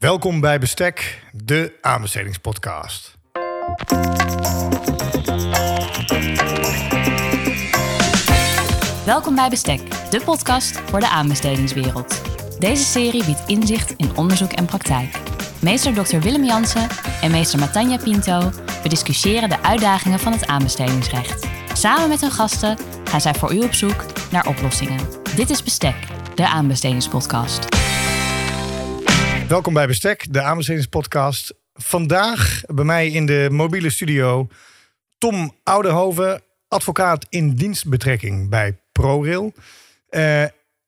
Welkom bij Bestek, de aanbestedingspodcast. Welkom bij Bestek, de podcast voor de aanbestedingswereld. Deze serie biedt inzicht in onderzoek en praktijk. Meester Dr. Willem Jansen en meester Matanja Pinto bediscussiëren de uitdagingen van het aanbestedingsrecht. Samen met hun gasten gaan zij voor u op zoek naar oplossingen. Dit is Bestek, de aanbestedingspodcast. Welkom bij Bestek, de aanbestedingspodcast. Vandaag bij mij in de mobiele studio Tom Ouderhoven, advocaat in dienstbetrekking bij ProRail. Eh,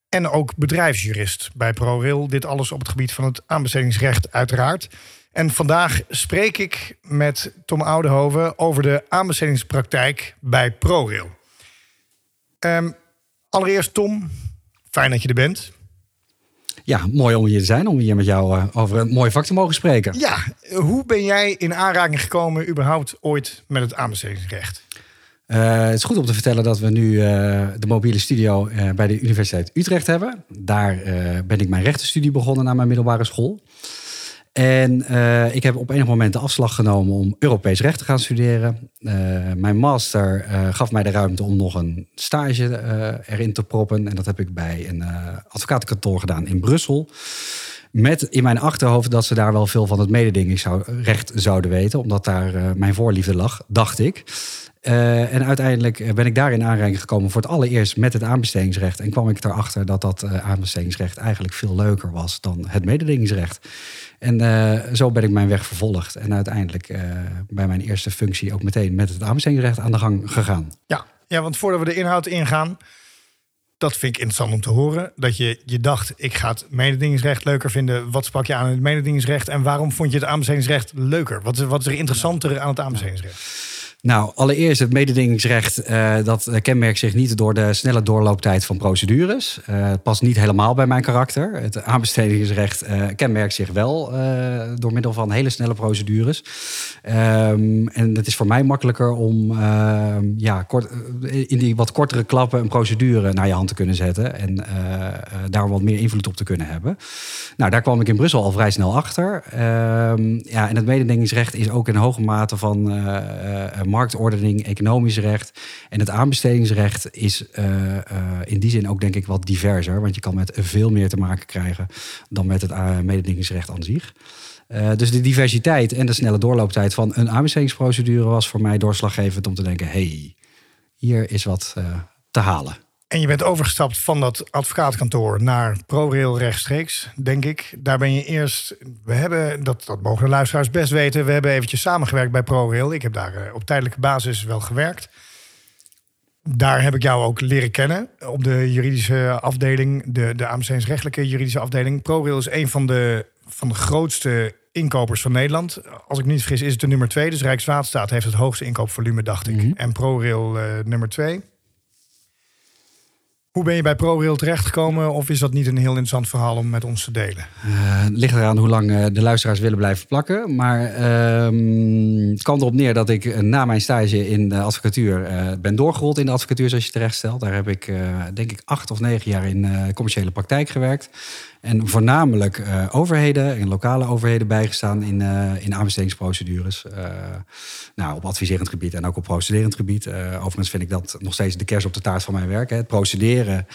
en ook bedrijfsjurist bij ProRail. Dit alles op het gebied van het aanbestedingsrecht uiteraard. En vandaag spreek ik met Tom Oudehoven over de aanbestedingspraktijk bij ProRail. Ehm, allereerst Tom, fijn dat je er bent. Ja, mooi om hier te zijn, om hier met jou uh, over een mooi vak te mogen spreken. Ja, hoe ben jij in aanraking gekomen überhaupt ooit met het aanbestedingsrecht? Uh, het is goed om te vertellen dat we nu uh, de mobiele studio bij de Universiteit Utrecht hebben. Daar ben ik mijn rechtenstudie begonnen na mijn middelbare school. En uh, ik heb op enig moment de afslag genomen om Europees recht te gaan studeren. Uh, mijn master uh, gaf mij de ruimte om nog een stage erin te proppen. En dat heb ik bij een advocatenkantoor gedaan in Brussel. Met in mijn achterhoofd dat ze daar wel veel van het mededingingsrecht zouden weten. Omdat daar mijn voorliefde lag, dacht ik. En uiteindelijk ben ik daar in gekomen voor het allereerst met het aanbestedingsrecht. En kwam ik erachter dat dat aanbestedingsrecht eigenlijk veel leuker was dan het mededingingsrecht. En uh, zo ben ik mijn weg vervolgd. En uiteindelijk bij mijn eerste functie ook meteen met het aanbestedingsrecht aan de gang gegaan. Ja, ja, want voordat we de inhoud ingaan, dat vind ik interessant om te horen. Dat je, je dacht, ik ga het mededingingsrecht leuker vinden. Wat sprak je aan het mededingingsrecht? En waarom vond je het aanbestedingsrecht leuker? Wat wat is er interessanter aan het aanbestedingsrecht? Nou, allereerst het mededingingsrecht. Uh, dat kenmerkt zich niet door de snelle doorlooptijd van procedures. Uh, het past niet helemaal bij mijn karakter. Het aanbestedigingsrecht uh, kenmerkt zich wel door middel van hele snelle procedures. Um, en het is voor mij makkelijker om ehm, ja, kort, in die wat kortere klappen een procedure naar je hand te kunnen zetten. En daar wat meer invloed op te kunnen hebben. Nou, daar kwam ik in Brussel al vrij snel achter. Um, ja, en het mededingingsrecht is ook in hoge mate van marktordening, economisch recht. En het aanbestedingsrecht is uh, uh, in die zin ook denk ik wat diverser. Want je kan met veel meer te maken krijgen dan met het uh, mededingingsrecht aan zich. dus de diversiteit en de snelle doorlooptijd van een aanbestedingsprocedure was voor mij doorslaggevend om te denken: hey, hier is wat te halen. En je bent overgestapt van dat advocaatkantoor naar ProRail rechtstreeks, denk ik. Daar ben je eerst, we hebben, dat, dat mogen de luisteraars best weten, we hebben eventjes samengewerkt bij ProRail. Ik heb daar eh, op tijdelijke basis wel gewerkt. Daar heb ik jou ook leren kennen op de juridische afdeling, de, de AMC's-rechtelijke juridische afdeling. ProRail is een van de, van de grootste inkopers van Nederland. Als ik niet vergis is het de nummer twee. Dus Rijkswaterstaat heeft het hoogste inkoopvolume, dacht ik. Mm-hmm. En ProRail uh, nummer twee. Hoe ben je bij ProRail terechtgekomen? Of is dat niet een heel interessant verhaal om met ons te delen? Uh, het ligt eraan hoe lang uh, de luisteraars willen blijven plakken. Maar uh, het kwam erop neer dat ik uh, na mijn stage in advocatuur ben doorgerold in de advocatuur, zoals je terecht stelt. Daar heb ik denk ik acht of negen jaar in commerciële praktijk gewerkt. En voornamelijk uh, overheden en lokale overheden bijgestaan in, uh, in aanbestedingsprocedures. Uh, nou, op adviserend gebied en ook op procederend gebied. overigens vind ik dat nog steeds de kers op de taart van mijn werk. Hè. Het procederen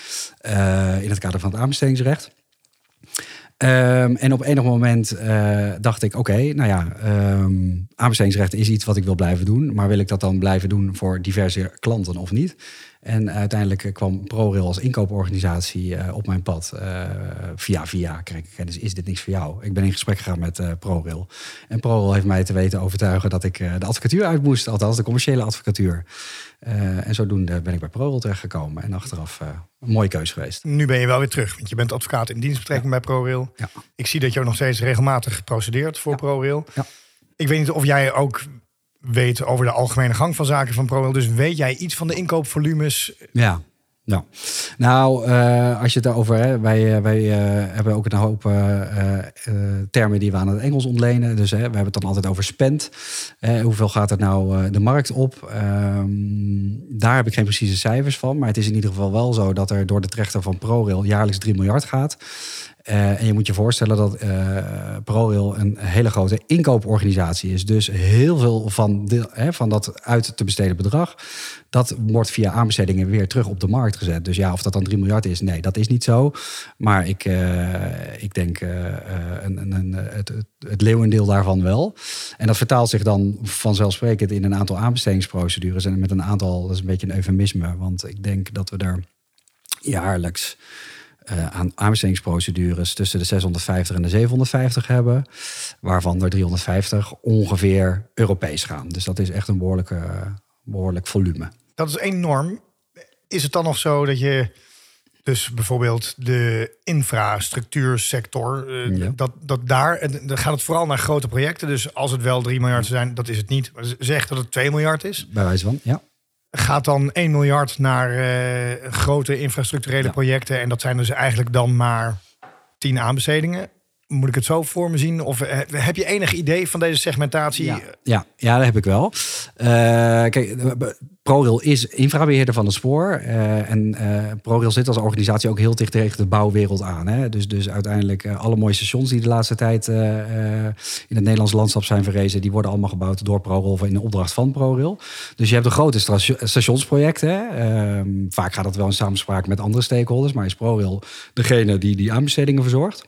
in het kader van het aanbestedingsrecht. Um, en op enig moment dacht ik, oké, nou ja, um, aanbestedingsrecht is iets wat ik wil blijven doen. Maar wil ik dat dan blijven doen voor diverse klanten of niet? En uiteindelijk kwam ProRail als inkooporganisatie uh, op mijn pad. Uh, via via kreeg ik kennis, is dit niks voor jou? Ik ben in gesprek gegaan met uh, ProRail. En ProRail heeft mij te weten overtuigen dat ik de advocatuur uit moest. Althans, de commerciële advocatuur. en zodoende ben ik bij ProRail terechtgekomen. En achteraf een mooie keuze geweest. Nu ben je wel weer terug, want je bent advocaat in dienstbetrekking ja. bij ProRail. Ja. Ik zie dat je ook nog steeds regelmatig procedeert voor ja. ProRail. Ja. Ik weet niet of jij ook weet over de algemene gang van zaken van ProRail. Dus weet jij iets van de inkoopvolumes? Ja. Nou, nou uh, als je het over hè, wij, uh, wij uh, hebben ook een hoop termen die we aan het Engels ontlenen. Dus we hebben het dan altijd over spend. hoeveel gaat er nou de markt op? Um, daar heb ik geen precieze cijfers van. Maar het is in ieder geval wel zo dat er door de trechter van ProRail jaarlijks 3 miljard gaat. En je moet je voorstellen dat ProRail een hele grote inkooporganisatie is. Dus heel veel van, de, hè, van dat uit te besteden bedrag, dat wordt via aanbestedingen weer terug op de markt gezet. Dus ja, of dat dan 3 miljard is, nee, dat is niet zo. Maar ik, ik denk een, een, een, het, het leeuwendeel daarvan wel. En dat vertaalt zich dan vanzelfsprekend in een aantal aanbestedingsprocedures. En met een aantal, dat is een beetje een eufemisme. Want ik denk dat we daar jaarlijks uh, aan aanbestedingsprocedures tussen de 650 en de 750 hebben. Waarvan er 350 ongeveer Europees gaan. Dus dat is echt een behoorlijke, behoorlijk volume. Dat is enorm. Is het dan nog zo dat je dus bijvoorbeeld de infrastructuursector, uh, dat, dat daar, dan gaat het vooral naar grote projecten. Dus als het wel 3 miljard zijn, dat is het niet. Zeg dat het 2 miljard is. Bij wijze van, ja. Gaat dan 1 miljard naar uh, grote infrastructurele projecten. En dat zijn dus eigenlijk dan maar 10 aanbestedingen. Moet ik het zo voor me zien? Of eh, heb je enig idee van deze segmentatie? Ja, ja, dat heb ik wel. Uh, kijk, ProRail is infrabeheerder van het spoor. En ProRail zit als organisatie ook heel dicht tegen de bouwwereld aan. Hè? Dus, dus uiteindelijk alle mooie stations die de laatste tijd in het Nederlands landschap zijn verrezen... die worden allemaal gebouwd door ProRail of in de opdracht van ProRail. Dus je hebt de grote stationsprojecten. Ehm, vaak gaat dat wel in samenspraak met andere stakeholders. Maar is ProRail degene die die aanbestedingen verzorgt.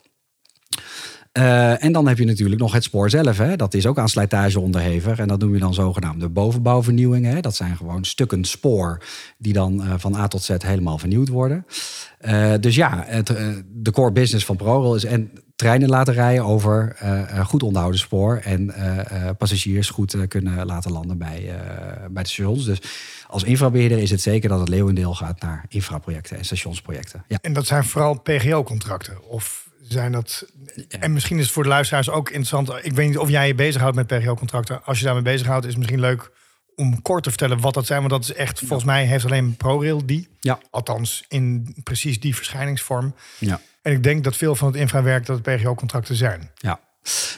Uh, en dan heb je natuurlijk nog het spoor zelf. Hè. Dat is ook aan slijtage onderhevig. En dat noemen we dan zogenaamde bovenbouwvernieuwingen. Hè. Dat zijn gewoon stukken spoor die dan uh, van A tot Z helemaal vernieuwd worden. Uh, dus ja, het, de core business van ProRail is en treinen laten rijden over goed onderhouden spoor. En passagiers goed kunnen laten landen bij, bij de stations. Dus als infrabeheerder is het zeker dat het leeuwendeel gaat naar infraprojecten en stationsprojecten. Ja. En dat zijn vooral PGO-contracten? Of zijn dat. En misschien is het voor de luisteraars ook interessant. Ik weet niet of jij je bezighoudt met PGO-contracten. Als je daarmee bezighoudt, is het misschien leuk om kort te vertellen wat dat zijn. Want dat is echt, volgens mij heeft alleen ProRail die. Ja. Althans, in precies die verschijningsvorm. Ja. En ik denk dat veel van het infrawerk dat PGO-contracten zijn. Ja.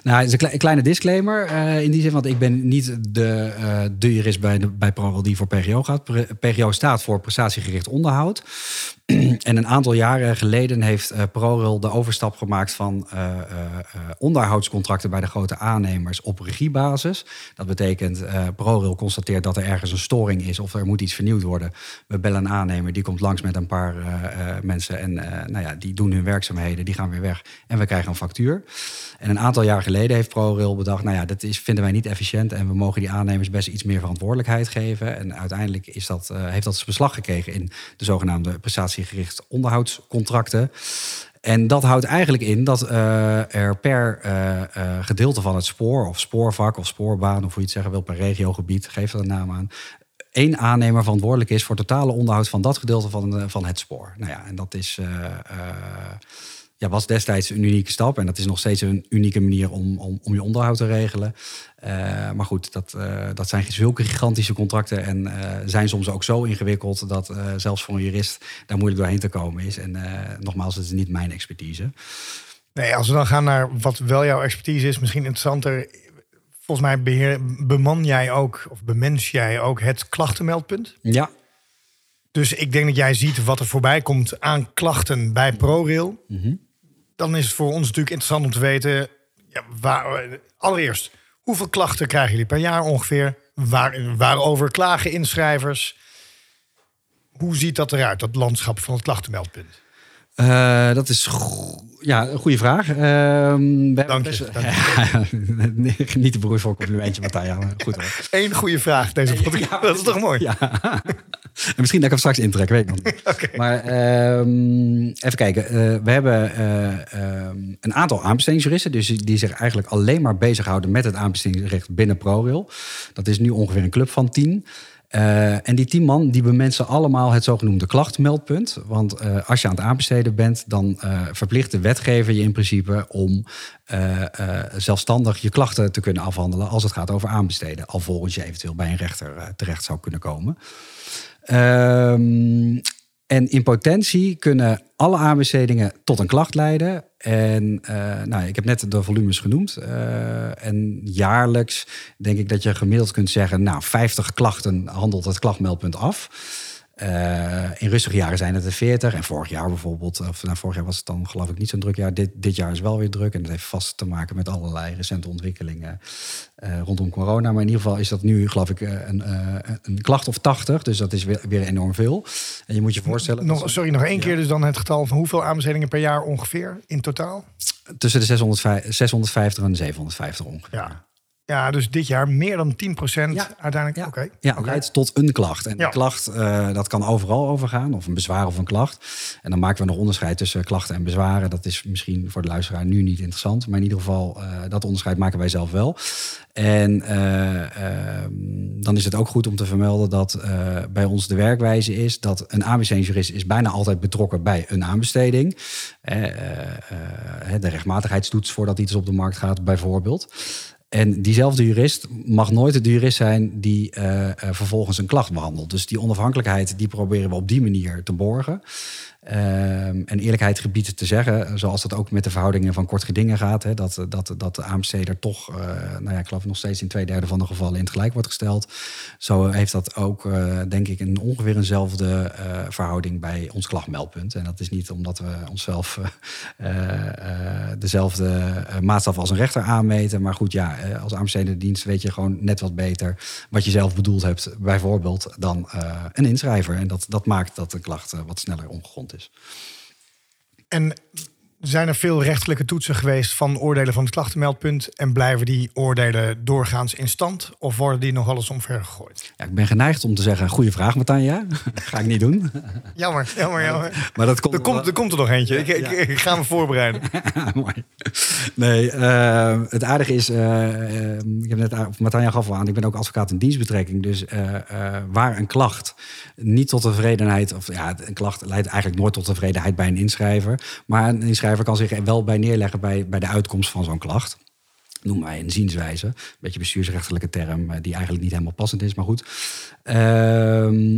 Nou, is een kleine disclaimer uh, in die zin, want ik ben niet de, uh, jurist bij, bij ProRail die voor PGO gaat. PGO staat voor prestatiegericht onderhoud. en een aantal jaren geleden heeft uh, ProRail de overstap gemaakt van onderhoudscontracten bij de grote aannemers op regiebasis. Dat betekent, ProRail constateert dat er ergens een storing is of er moet iets vernieuwd worden. We bellen een aannemer, die komt langs met een paar mensen en nou ja, die doen hun werkzaamheden, die gaan weer weg en we krijgen een factuur. En een jaar geleden heeft ProRail bedacht, nou ja, dat is, vinden wij niet efficiënt en we mogen die aannemers best iets meer verantwoordelijkheid geven. En uiteindelijk is dat, heeft dat beslag gekregen in de zogenaamde prestatie gericht onderhoudscontracten. En dat houdt eigenlijk in dat uh, er per uh, uh, gedeelte van het spoor, of spoorvak, of spoorbaan, of hoe je het zeggen wil, per regiogebied, geef er een naam aan, één aannemer verantwoordelijk is voor totale onderhoud van dat gedeelte van, van het spoor. Nou ja, en dat is ja, was destijds een unieke stap. En dat is nog steeds een unieke manier om, om, om je onderhoud te regelen. Uh, maar goed, dat, uh, dat zijn zulke gigantische contracten. En uh, zijn soms ook zo ingewikkeld dat zelfs voor een jurist daar moeilijk doorheen te komen is. En nogmaals, het is niet mijn expertise. Nee, als we dan gaan naar wat wel jouw expertise is, misschien interessanter. Volgens mij beheer, beman jij ook, of bemens jij ook het klachtenmeldpunt? Ja. Dus ik denk dat jij ziet wat er voorbij komt aan klachten bij ProRail. Mm dan is het voor ons natuurlijk interessant om te weten. Ja, waar, allereerst, hoeveel klachten krijgen jullie per jaar ongeveer? Waar, waarover klagen inschrijvers? Hoe ziet dat eruit, dat landschap van het klachtenmeldpunt? Uh, dat is ja, een goede vraag. Uh, we dank je. Dank Niet te beroerd voor een complimentje, Matthijs. Goed hoor. Eén goede vraag deze podcast. Ja, dat is toch mooi? Ja. en misschien dat ik hem straks intrek, weet ik nog okay. Maar um, even kijken. Uh, we hebben uh, um, een aantal aanbestedingsjuristen. Dus die zich eigenlijk alleen maar bezighouden met het aanbestedingsrecht binnen ProRail. Dat is nu ongeveer een club van tien. Uh, en die tien man die bemensen allemaal het zogenoemde klachtmeldpunt. Want uh, als je aan het aanbesteden bent, dan uh, verplicht de wetgever je in principe om zelfstandig je klachten te kunnen afhandelen als het gaat over aanbesteden. Alvorens je eventueel bij een rechter terecht zou kunnen komen. Ehm, en in potentie kunnen alle aanbestedingen tot een klacht leiden. En uh, nou, ik heb net de volumes genoemd. Uh, en jaarlijks denk ik dat je gemiddeld kunt zeggen... nou, 50 klachten handelt het klachtmeldpunt af. In rustige jaren zijn het er 40. En vorig jaar bijvoorbeeld, of nou, vorig jaar was het dan geloof ik niet zo'n druk jaar. Dit, dit jaar is wel weer druk. En dat heeft vast te maken met allerlei recente ontwikkelingen rondom corona. Maar in ieder geval is dat nu geloof ik een, een klacht of 80. Dus dat is weer, weer enorm veel. En je moet je voorstellen. Nog, sorry, nog één keer dus dan het getal van hoeveel aanbestedingen per jaar ongeveer in totaal? Tussen de 650, 650 en 750 ongeveer. Ja. Ja, dus dit jaar meer dan 10% ja. uiteindelijk. Ja, okay. ja okay. leidt tot een klacht. En ja. de klacht, uh, dat kan overal overgaan, of een bezwaar of een klacht. En dan maken we nog onderscheid tussen klachten en bezwaren. Dat is misschien voor de luisteraar nu niet interessant, maar in ieder geval, uh, dat onderscheid maken wij zelf wel. En uh, dan is het ook goed om te vermelden dat bij ons de werkwijze is dat een aanbestedingsjurist is bijna altijd betrokken bij een aanbesteding. de rechtmatigheidstoets voordat iets op de markt gaat, bijvoorbeeld. En diezelfde jurist mag nooit de jurist zijn die uh, vervolgens een klacht behandelt. Dus die onafhankelijkheid die proberen we op die manier te borgen. Um, en eerlijkheid gebied te zeggen, zoals dat ook met de verhoudingen van kort gedingen gaat, dat, dat, dat de AMC toch, uh, nou ja, ik nog steeds in twee derde van de gevallen in het gelijk wordt gesteld. Zo heeft dat ook, uh, denk ik, een ongeveer eenzelfde uh, verhouding bij ons klachtmeldpunt. En dat is niet omdat we onszelf dezelfde maatstaf als een rechter aanmeten. Maar goed, ja, als AMC dienst weet je gewoon net wat beter wat je zelf bedoeld hebt, bijvoorbeeld, dan een inschrijver. En dat, dat maakt dat de klacht wat sneller omgegrond is. En zijn er veel rechtelijke toetsen geweest van oordelen van het klachtenmeldpunt? En blijven die oordelen doorgaans in stand? Of worden die nog wel eens omver gegooid? Ja, ik ben geneigd om te zeggen, goede vraag Matanja. Ga ik niet doen. Jammer, jammer, jammer. Maar dat komt er, komt, er komt er nog eentje. Ik, ik, ik, ga me voorbereiden. Mooi. Nee, uh, het aardige is, uh, ik heb net Matanja gaf al aan, ik ben ook advocaat in dienstbetrekking. Dus uh, waar een klacht niet tot tevredenheid, of ja, een klacht leidt eigenlijk nooit tot tevredenheid bij een inschrijver. Maar een inschrijver kan zich wel bij neerleggen bij, bij de uitkomst van zo'n klacht noem wij een zienswijze. Een beetje bestuursrechtelijke term, eh, die eigenlijk niet helemaal passend is, maar goed. Uh,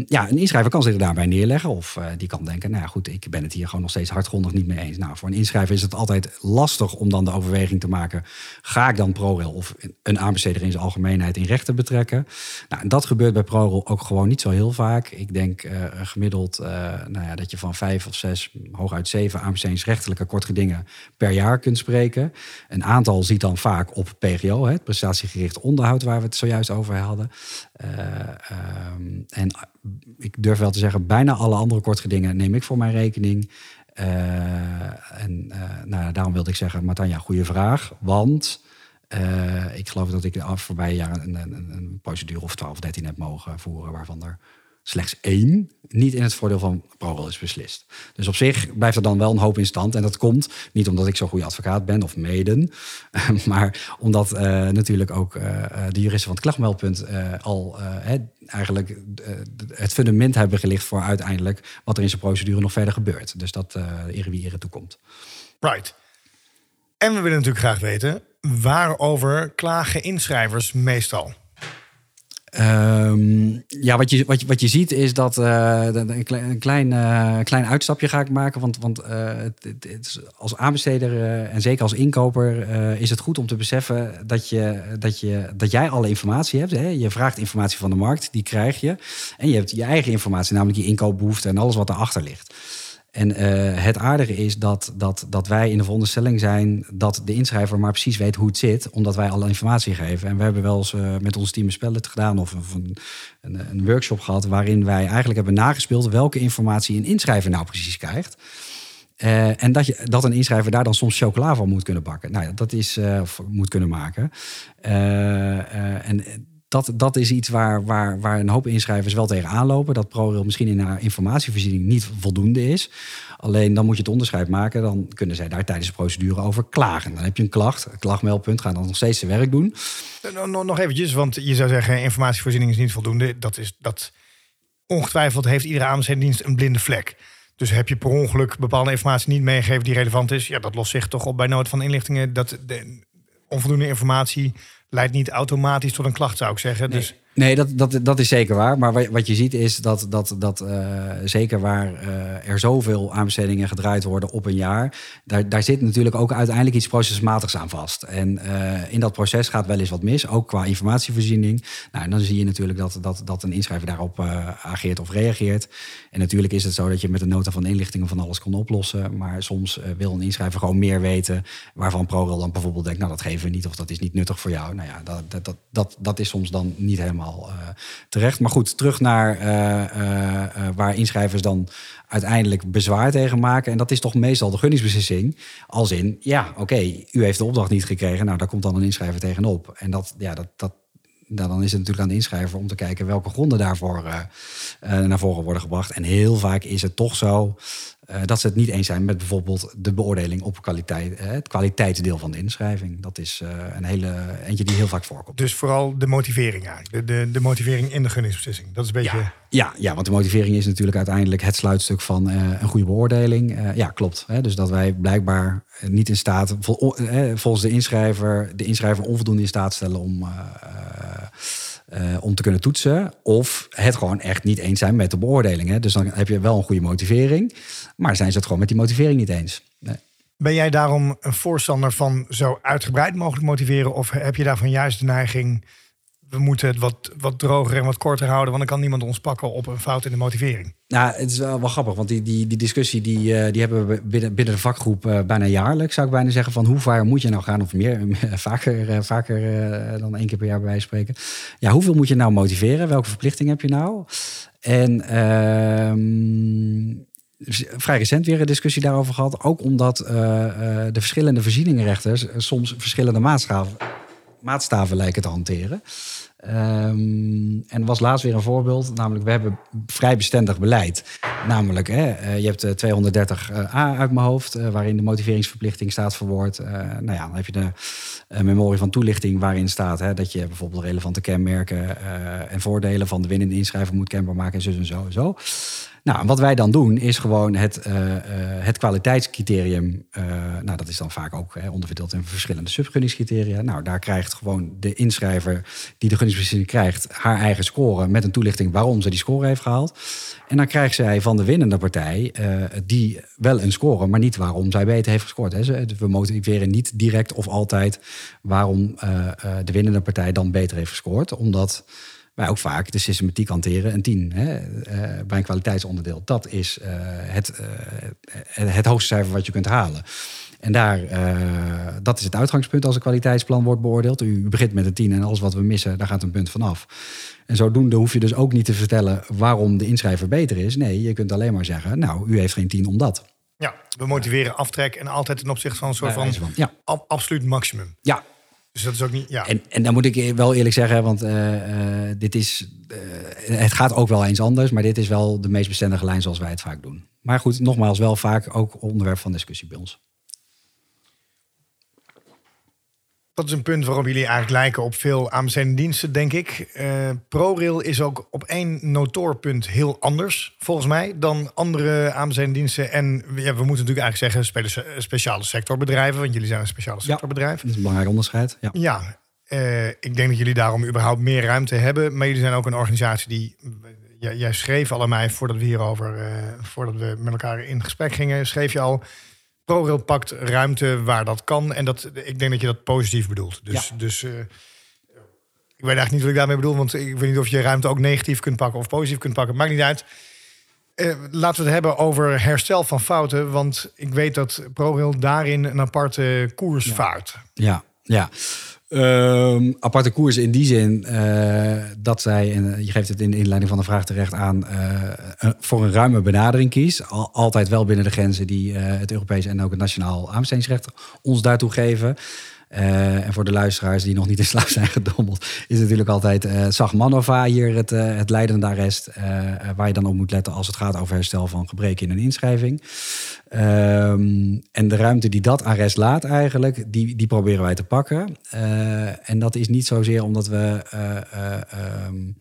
ja, een inschrijver kan zich daarbij neerleggen. Of uh, die kan denken, nou ja, goed, ik ben het hier gewoon nog steeds hardgrondig niet mee eens. Nou, voor een inschrijver is het altijd lastig om dan de overweging te maken. Ga ik dan ProRail of een aanbesteder in zijn algemeenheid in rechten betrekken? Nou, dat gebeurt bij ProRail ook gewoon niet zo heel vaak. Ik denk uh, gemiddeld nou ja, dat je van vijf of zes, hooguit zeven aanbestedingsrechtelijke kortgedingen per jaar kunt spreken. Een aantal ziet dan vaak op PGO, het prestatiegericht onderhoud waar we het zojuist over hadden. Uh, um, en ik durf wel te zeggen, bijna alle andere kortgedingen neem ik voor mijn rekening. Uh, en uh, nou, daarom wilde ik zeggen, Matanja, goede vraag. Want ik geloof dat ik de voorbije jaren een, een, een procedure of 12 of 13 heb mogen voeren, waarvan er slechts één niet in het voordeel van ProRail is beslist. Dus op zich blijft er dan wel een hoop in stand. En dat komt niet omdat ik zo'n goede advocaat ben of meden, maar omdat uh, natuurlijk ook uh, de juristen van het klachtmeldpunt uh, al eigenlijk het fundament hebben gelicht voor uiteindelijk wat er in zijn procedure nog verder gebeurt. Dus dat uh, wie ere toekomt. Right. En we willen natuurlijk graag weten, waarover klagen inschrijvers meestal? Um, ja, wat je, wat, je, wat je ziet is dat uh, een klein, een klein, uitstapje ga ik maken. Want, want het, het, als aanbesteder en zeker als inkoper is het goed om te beseffen dat, je, dat, je, dat jij alle informatie hebt. Hè? Je vraagt informatie van de markt, die krijg je. En je hebt je eigen informatie, namelijk je inkoopbehoeften en alles wat erachter ligt. En uh, het aardige is dat, dat, dat wij in de veronderstelling zijn dat de inschrijver maar precies weet hoe het zit, omdat wij alle informatie geven. En we hebben wel eens uh, met ons team een spellet gedaan of, een, een, een, workshop gehad waarin wij eigenlijk hebben nagespeeld welke informatie een inschrijver nou precies krijgt. Uh, en dat, je, dat een inschrijver daar dan soms chocola van moet kunnen bakken. Nou ja, dat is, moet kunnen maken. en dat, dat is iets waar, waar, waar een hoop inschrijvers wel tegen aanlopen. Dat ProRail misschien in haar informatievoorziening niet voldoende is. Alleen dan moet je het onderscheid maken. Dan kunnen zij daar tijdens de procedure over klagen. Dan heb je een klacht, een klachtmeldpunt, gaan dan nog steeds zijn werk doen. Nog, nog eventjes, want je zou zeggen informatievoorziening is niet voldoende. Dat is dat ongetwijfeld heeft iedere aanbestedingsdienst een blinde vlek. Dus heb je per ongeluk bepaalde informatie niet meegegeven die relevant is, ja, dat lost zich toch op bij nood van inlichtingen. Dat de onvoldoende informatie leidt niet automatisch tot een klacht, zou ik zeggen. Nee, dus... Nee, dat, dat, dat is zeker waar. Maar wat je ziet is dat, dat, dat uh, zeker waar uh, er zoveel aanbestedingen gedraaid worden op een jaar, daar, daar zit natuurlijk ook uiteindelijk iets procesmatigs aan vast. En uh, in dat proces gaat wel eens wat mis, ook qua informatievoorziening. Nou, en dan zie je natuurlijk dat, dat, dat een inschrijver daarop ageert of reageert. En natuurlijk is het zo dat je met een nota van inlichtingen van alles kon oplossen. Maar soms wil een inschrijver gewoon meer weten, waarvan ProRail dan bijvoorbeeld denkt, nou dat geven we niet of dat is niet nuttig voor jou. Nou ja, dat, dat, dat, dat, dat is soms dan niet helemaal uh, terecht. Maar goed, terug naar uh, waar inschrijvers dan uiteindelijk bezwaar tegen maken. En dat is toch meestal de gunningsbeslissing. Als in, ja, oké, u heeft de opdracht niet gekregen. Nou, daar komt dan een inschrijver tegenop. En dat, ja, dat, dat, nou, dan is het natuurlijk aan de inschrijver om te kijken welke gronden daarvoor naar voren worden gebracht. En heel vaak is het toch zo uh, dat ze het niet eens zijn met bijvoorbeeld de beoordeling op kwaliteit, uh, het kwaliteitsdeel van de inschrijving. Dat is uh, een hele eentje die heel vaak voorkomt. Dus vooral de motivering eigenlijk. De, de, de motivering in de gunningsbeslissing. Dat is een beetje. Ja, ja, ja, want de motivering is natuurlijk uiteindelijk het sluitstuk van een goede beoordeling. ja, klopt. Hè? Dus dat wij blijkbaar niet in staat, vol, volgens de inschrijver, de inschrijver onvoldoende in staat stellen om uh, om te kunnen toetsen. Of het gewoon echt niet eens zijn met de beoordelingen. Dus dan heb je wel een goede motivering. Maar zijn ze het gewoon met die motivering niet eens? Ben jij daarom een voorstander van zo uitgebreid mogelijk motiveren? Of heb je daarvan juist de neiging we moeten het wat, wat droger en wat korter houden, want dan kan niemand ons pakken op een fout in de motivering. Nou, het is wel, wel grappig, want die, die, die discussie die, uh, die hebben we binnen, binnen de vakgroep uh, bijna jaarlijks, zou ik bijna zeggen, van hoe ver moet je nou gaan, of meer, vaker, uh, vaker dan één keer per jaar bij wijze spreken. Ja, hoeveel moet je nou motiveren? Welke verplichting heb je nou? En ehm, vrij recent weer een discussie daarover gehad, ook omdat de verschillende voorzieningenrechters soms verschillende maatstaven, maatstaven lijken te hanteren. Um, en was laatst weer een voorbeeld, namelijk we hebben vrij bestendig beleid. Namelijk, hè, eh, je hebt 230a eh, uit mijn hoofd, waarin de motiveringsverplichting staat verwoord. Uh, nou ja, dan heb je de memorie van toelichting waarin staat hè, dat je bijvoorbeeld relevante kenmerken en voordelen van de winnende inschrijver moet kenbaar maken en zo en zo en zo. Nou, wat wij dan doen is gewoon het, uh, het kwaliteitscriterium. Uh, nou, dat is dan vaak ook hè, onderverdeeld in verschillende subgunningscriteria. Nou, daar krijgt gewoon de inschrijver die de gunningsbeslissing krijgt haar eigen score met een toelichting waarom ze die score heeft gehaald. En dan krijgt zij van de winnende partij die wel een score, maar niet waarom zij beter heeft gescoord. Hè. We motiveren niet direct of altijd waarom de winnende partij dan beter heeft gescoord, omdat wij ook vaak de systematiek hanteren. Een 10 hè, uh, bij een kwaliteitsonderdeel. Dat is uh, het, uh, het hoogste cijfer wat je kunt halen. En daar, dat is het uitgangspunt als een kwaliteitsplan wordt beoordeeld. U begint met een 10 en alles wat we missen, daar gaat een punt vanaf. En zodoende hoef je dus ook niet te vertellen waarom de inschrijver beter is. Nee, je kunt alleen maar zeggen, nou, u heeft geen 10 omdat. Ja, we motiveren aftrek en altijd ten opzichte van een soort van, van ja. absoluut maximum. Ja, dus dat is ook niet. Ja. En, en dan moet ik wel eerlijk zeggen, want uh, uh, dit is. Uh, het gaat ook wel eens anders, maar dit is wel de meest bestendige lijn zoals wij het vaak doen. Maar goed, nogmaals, wel vaak ook onderwerp van discussie bij ons. Dat is een punt waarop jullie eigenlijk lijken op veel aanbestedende diensten, denk ik. Uh, ProRail is ook op één notoorpunt heel anders, volgens mij, dan andere aanbestedende diensten. En ja, we moeten natuurlijk eigenlijk zeggen speciale sectorbedrijven, want jullie zijn een speciale sectorbedrijf. Ja, dat is een belangrijk onderscheid. Ja, ja uh, ik denk dat jullie daarom überhaupt meer ruimte hebben. Maar jullie zijn ook een organisatie die... jij schreef al aan mij, voordat we hierover, uh, voordat we met elkaar in gesprek gingen, schreef je al ProRail pakt ruimte waar dat kan. En dat, ik denk dat je dat positief bedoelt. Dus, dus uh, ik weet eigenlijk niet wat ik daarmee bedoel. Want ik weet niet of je ruimte ook negatief kunt pakken of positief kunt pakken. Maakt niet uit. Uh, laten we het hebben over herstel van fouten. Want ik weet dat ProRail daarin een aparte koers ja. vaart. Ja, ja. Um, aparte koers in die zin uh, dat zij, en je geeft het in de inleiding van de vraag terecht aan, uh, voor een ruime benadering kiest. Al, altijd wel binnen de grenzen die het Europees en ook het nationaal aanbestedingsrecht ons daartoe geven. Uh, en voor de luisteraars die nog niet in slaap zijn gedommeld, is natuurlijk altijd uh, Sagmanova hier het, uh, het leidende arrest. waar je dan op moet letten als het gaat over herstel van gebreken in een inschrijving. Um, en de ruimte die dat arrest laat eigenlijk, die, die proberen wij te pakken. en dat is niet zozeer omdat we... Um,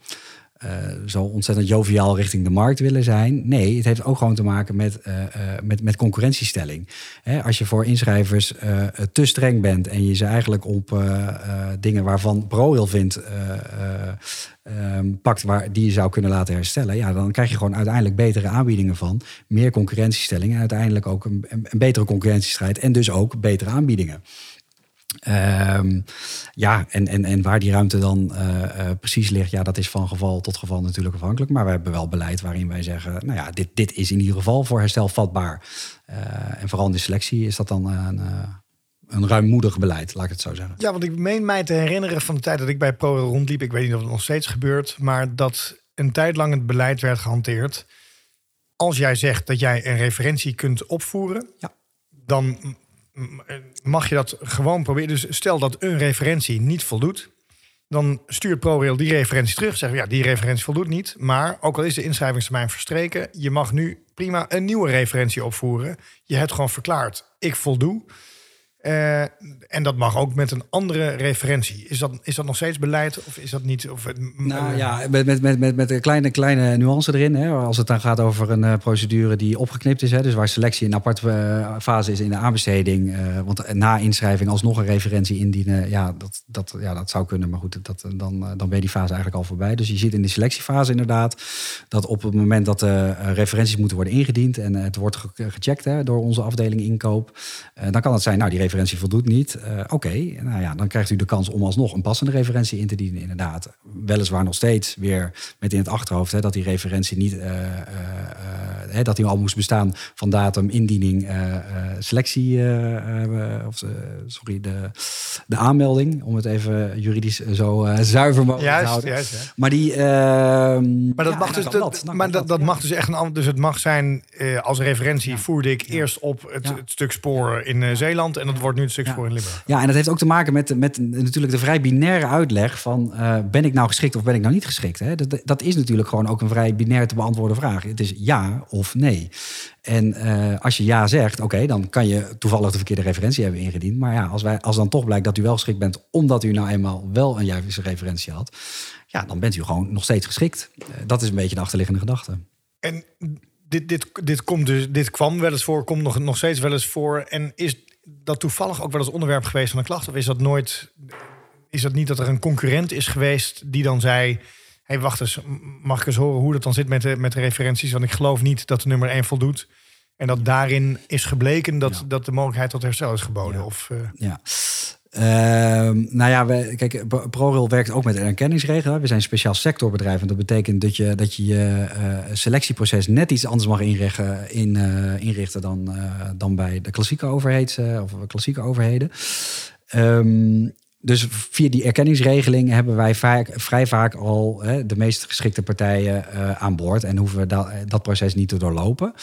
zo ontzettend joviaal richting de markt willen zijn. Nee, het heeft ook gewoon te maken met, met, met concurrentiestelling. Hè, als je voor inschrijvers te streng bent en je ze eigenlijk op dingen waarvan ProRail vindt um, pakt waar, die je zou kunnen laten herstellen, ja, dan krijg je gewoon uiteindelijk betere aanbiedingen van, meer concurrentiestellingen en uiteindelijk ook een, een betere concurrentiestrijd en dus ook betere aanbiedingen. Um, ja, en, en, en waar die ruimte dan uh, uh, precies ligt, ja, dat is van geval tot geval natuurlijk afhankelijk. Maar we hebben wel beleid waarin wij zeggen, nou ja, dit, dit is in ieder geval voor herstel vatbaar. Uh, en vooral in de selectie is dat dan een, een ruimmoedig beleid, laat ik het zo zeggen. Ja, want ik meen mij te herinneren van de tijd dat ik bij Pro rondliep. Ik weet niet of het nog steeds gebeurt, maar dat een tijd lang het beleid werd gehanteerd. Als jij zegt dat jij een referentie kunt opvoeren, ja. dan mag je dat gewoon proberen. Dus stel dat een referentie niet voldoet, dan stuurt ProRail die referentie terug. Zeggen ja, die referentie voldoet niet. Maar ook al is de inschrijvingstermijn verstreken, je mag nu prima een nieuwe referentie opvoeren. Je hebt gewoon verklaard, ik voldoe. Uh, en dat mag ook met een andere referentie. Is dat, is dat nog steeds beleid of is dat niet? Of, nou ja, met, met, met, met, met een kleine, kleine nuance erin. Hè, als het dan gaat over een uh, procedure die opgeknipt is. Hè, dus waar selectie een aparte uh, fase is in de aanbesteding. want na inschrijving alsnog een referentie indienen. Ja, dat, dat, ja, dat zou kunnen. Maar goed, dat, dan, dan ben je die fase eigenlijk al voorbij. Dus je ziet in de selectiefase inderdaad dat op het moment dat de referenties moeten worden ingediend. En het wordt gecheckt hè, door onze afdeling inkoop. dan kan het zijn, nou die referentie referentie voldoet niet. Uh, Oké, nou ja, dan krijgt u de kans om alsnog een passende referentie in te dienen. Inderdaad, weliswaar nog steeds weer met in het achterhoofd hè, dat die referentie niet, uh, uh, dat die al moest bestaan van datum, indiening, selectie, of sorry, de, de aanmelding, om het even juridisch zo zuiver mogelijk te houden. Juist, Maar die, ehm, maar dat mag dus, dat, maar dat, dat mag dus echt een ander. Dus het mag zijn als referentie voerde ik eerst op het, het, stuk spoor in Zeeland en dat wordt nu het stuk voor in Limburg. Ja, en dat heeft ook te maken met, met natuurlijk de vrij binaire uitleg van uh, ben ik nou geschikt of ben ik nou niet geschikt? Hè? Dat, dat is natuurlijk gewoon ook een vrij binair te beantwoorden vraag. Het is ja of nee. En uh, als je ja zegt, oké, dan kan je toevallig de verkeerde referentie hebben ingediend. Maar ja, als, wij, als dan toch blijkt dat u wel geschikt bent, omdat u nou eenmaal wel een juiste referentie had, ja, dan bent u gewoon nog steeds geschikt. Uh, dat is een beetje de achterliggende gedachte. En dit, dit, dit, komt dus, dit kwam wel eens voor, komt nog, nog steeds wel eens voor. En is dat toevallig ook wel eens onderwerp geweest van een klacht? Of is dat nooit. Is dat niet dat er een concurrent is geweest die dan zei. hey, wacht eens, mag ik eens horen hoe dat dan zit met de, met de referenties? Want ik geloof niet dat de nummer 1 voldoet. En dat daarin is gebleken dat, dat de mogelijkheid tot herstel is geboden. Ja. Of, uh... ja. Uh, nou ja, kijk, ProRail werkt ook met een. We zijn een speciaal sectorbedrijf. En dat betekent dat je dat je, je uh, selectieproces net iets anders mag inrichten, in, uh, inrichten dan, dan bij de klassieke overheid of klassieke overheden. Um, dus via die erkenningsregeling hebben wij vrij vaak al de meest geschikte partijen aan boord. En hoeven we dat proces niet te doorlopen.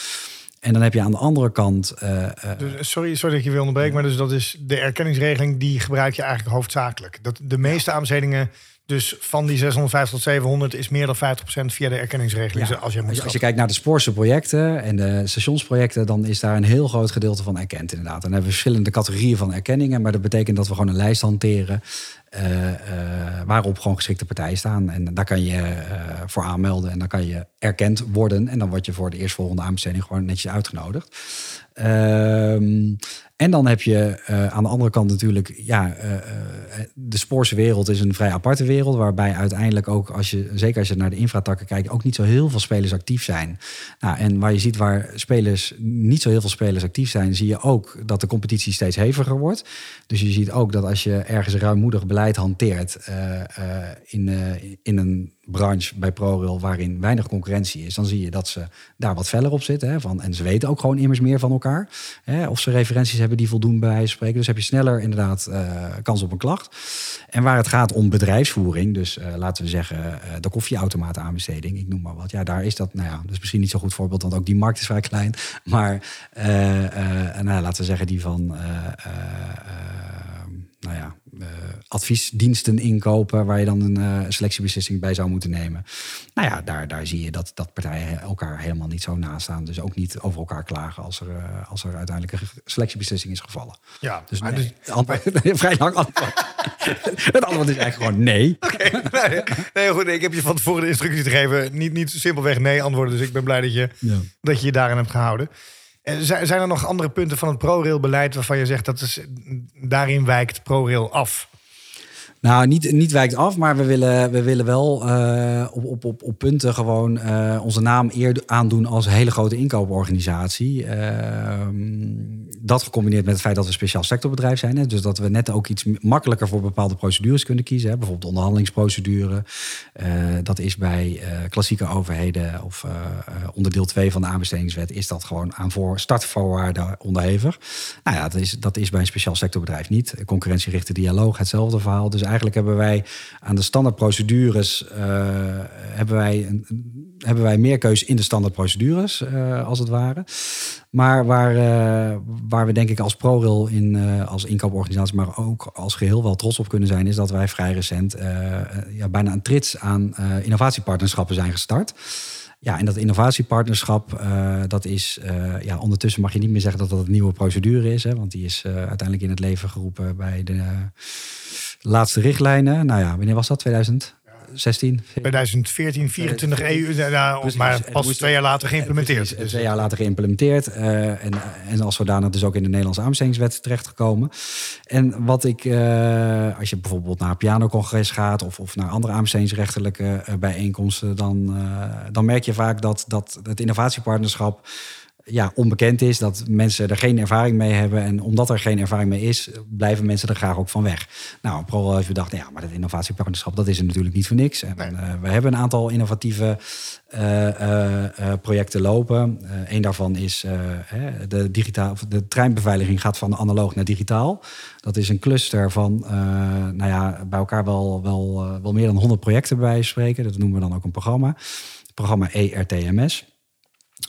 En dan heb je aan de andere kant. Uh, dus, sorry, sorry dat je wil onderbreken, maar dus dat is de erkenningsregeling die gebruik je eigenlijk hoofdzakelijk. Dat de meeste aanbestedingen dus van die 650 tot 700 is meer dan 50% via de erkenningsregeling. Ja. Als, je moet als, je, kijkt naar de spoorse projecten en de stationsprojecten, dan is daar een heel groot gedeelte van erkend inderdaad. En dan hebben we verschillende categorieën van erkenningen, maar dat betekent dat we gewoon een lijst hanteren uh, uh, waarop gewoon geschikte partijen staan. En daar kan je uh, voor aanmelden en dan kan je erkend worden. En dan word je voor de eerstvolgende aanbesteding gewoon netjes uitgenodigd. Ehm, en dan heb je uh, aan de andere kant natuurlijk, ja, uh, de spoorse wereld is een vrij aparte wereld, waarbij uiteindelijk ook, als je, zeker als je naar de infratakken kijkt, ook niet zo heel veel spelers actief zijn. Nou, en waar je ziet waar spelers, niet zo heel veel spelers actief zijn, zie je ook dat de competitie steeds heviger wordt. Dus je ziet ook dat als je ergens ruimmoedig beleid hanteert in, in een branche bij ProRail waarin weinig concurrentie is, dan zie je dat ze daar wat feller op zitten. Hè, van, en ze weten ook gewoon immers meer van elkaar. Hè, of ze referenties hebben die voldoen bij spreken. Dus heb je sneller inderdaad uh, kans op een klacht. En waar het gaat om bedrijfsvoering, dus uh, laten we zeggen uh, de koffieautomaat aanbesteding, ik noem maar wat. Ja, daar is dat, nou ja, is misschien niet zo goed voorbeeld, want ook die markt is vrij klein. Maar nou, laten we zeggen die van, nou ja, adviesdiensten inkopen waar je dan een uh, selectiebeslissing bij zou moeten nemen. Nou ja, daar, daar zie je dat, dat partijen elkaar helemaal niet zo nastaan. Dus ook niet over elkaar klagen als er, uh, als er uiteindelijk een selectiebeslissing is gevallen. Ja, dus, nee, dus antwoord, vrij lang antwoord. het antwoord is eigenlijk gewoon nee. Oké, nee, nee, goed. Ik heb je van tevoren de instructies gegeven. Niet, niet simpelweg nee antwoorden. Dus ik ben blij dat je Ja. dat je je daarin hebt gehouden. Zijn, zijn er nog andere punten van het ProRail-beleid waarvan je zegt dat is, daarin wijkt ProRail af? Nou, niet, niet wijkt af, maar we willen, we willen wel eh, op, op, op, op punten gewoon eh, onze naam eer aandoen als hele grote inkooporganisatie. Ehm, dat gecombineerd met het feit dat we een speciaal sectorbedrijf zijn. Hè, dus dat we net ook iets makkelijker voor bepaalde procedures kunnen kiezen. Hè, bijvoorbeeld de onderhandelingsprocedure. Eh, dat is bij klassieke overheden of onderdeel 2 van de aanbestedingswet... is dat gewoon aan voor startvoorwaarden onderhevig. Nou ja, dat is, dat is bij een speciaal sectorbedrijf niet. Concurrentiegerichte dialoog, hetzelfde verhaal. Dus eigenlijk hebben wij aan de standaardprocedures... eh, hebben, wij een, hebben wij meer keus in de standaardprocedures, eh als het ware. Maar waar, eh, waar we denk ik als ProRail in, als inkooporganisatie, maar ook als geheel wel trots op kunnen zijn, is dat wij vrij recent ja, bijna een trits aan innovatiepartnerschappen zijn gestart. Ja, en dat innovatiepartnerschap, dat is, ja, ondertussen mag je niet meer zeggen dat dat een nieuwe procedure is, hè, want die is uiteindelijk in het leven geroepen bij de laatste richtlijnen. Nou ja, wanneer was dat? 2016? 2014, 24 EU, nou, Precies. maar Het pas moest- twee jaar later geïmplementeerd. Precies, Dus, twee jaar later geïmplementeerd. eh, en, en als zodanig dus ook in de Nederlandse aanbestedingswet terechtgekomen. En wat ik, eh, als je bijvoorbeeld naar een pianocongres gaat... of, of naar andere aanbestedingsrechtelijke eh, bijeenkomsten... Dan, dan merk je vaak dat, dat het innovatiepartnerschap ja, onbekend is. Dat mensen er geen ervaring mee hebben. En omdat er geen ervaring mee is, blijven mensen er graag ook van weg. Nou, ProRail heeft bedacht, nou ja, maar dat innovatiepartnerschap, dat is er natuurlijk niet voor niks. En eh, we hebben een aantal innovatieve eh, eh, projecten lopen. Een daarvan is de, digitaal, de treinbeveiliging gaat van analoog naar digitaal. Dat is een cluster van, nou ja, bij elkaar wel, wel, wel meer dan 100 projecten bij spreken. Dat noemen we dan ook een programma. Het programma ERTMS.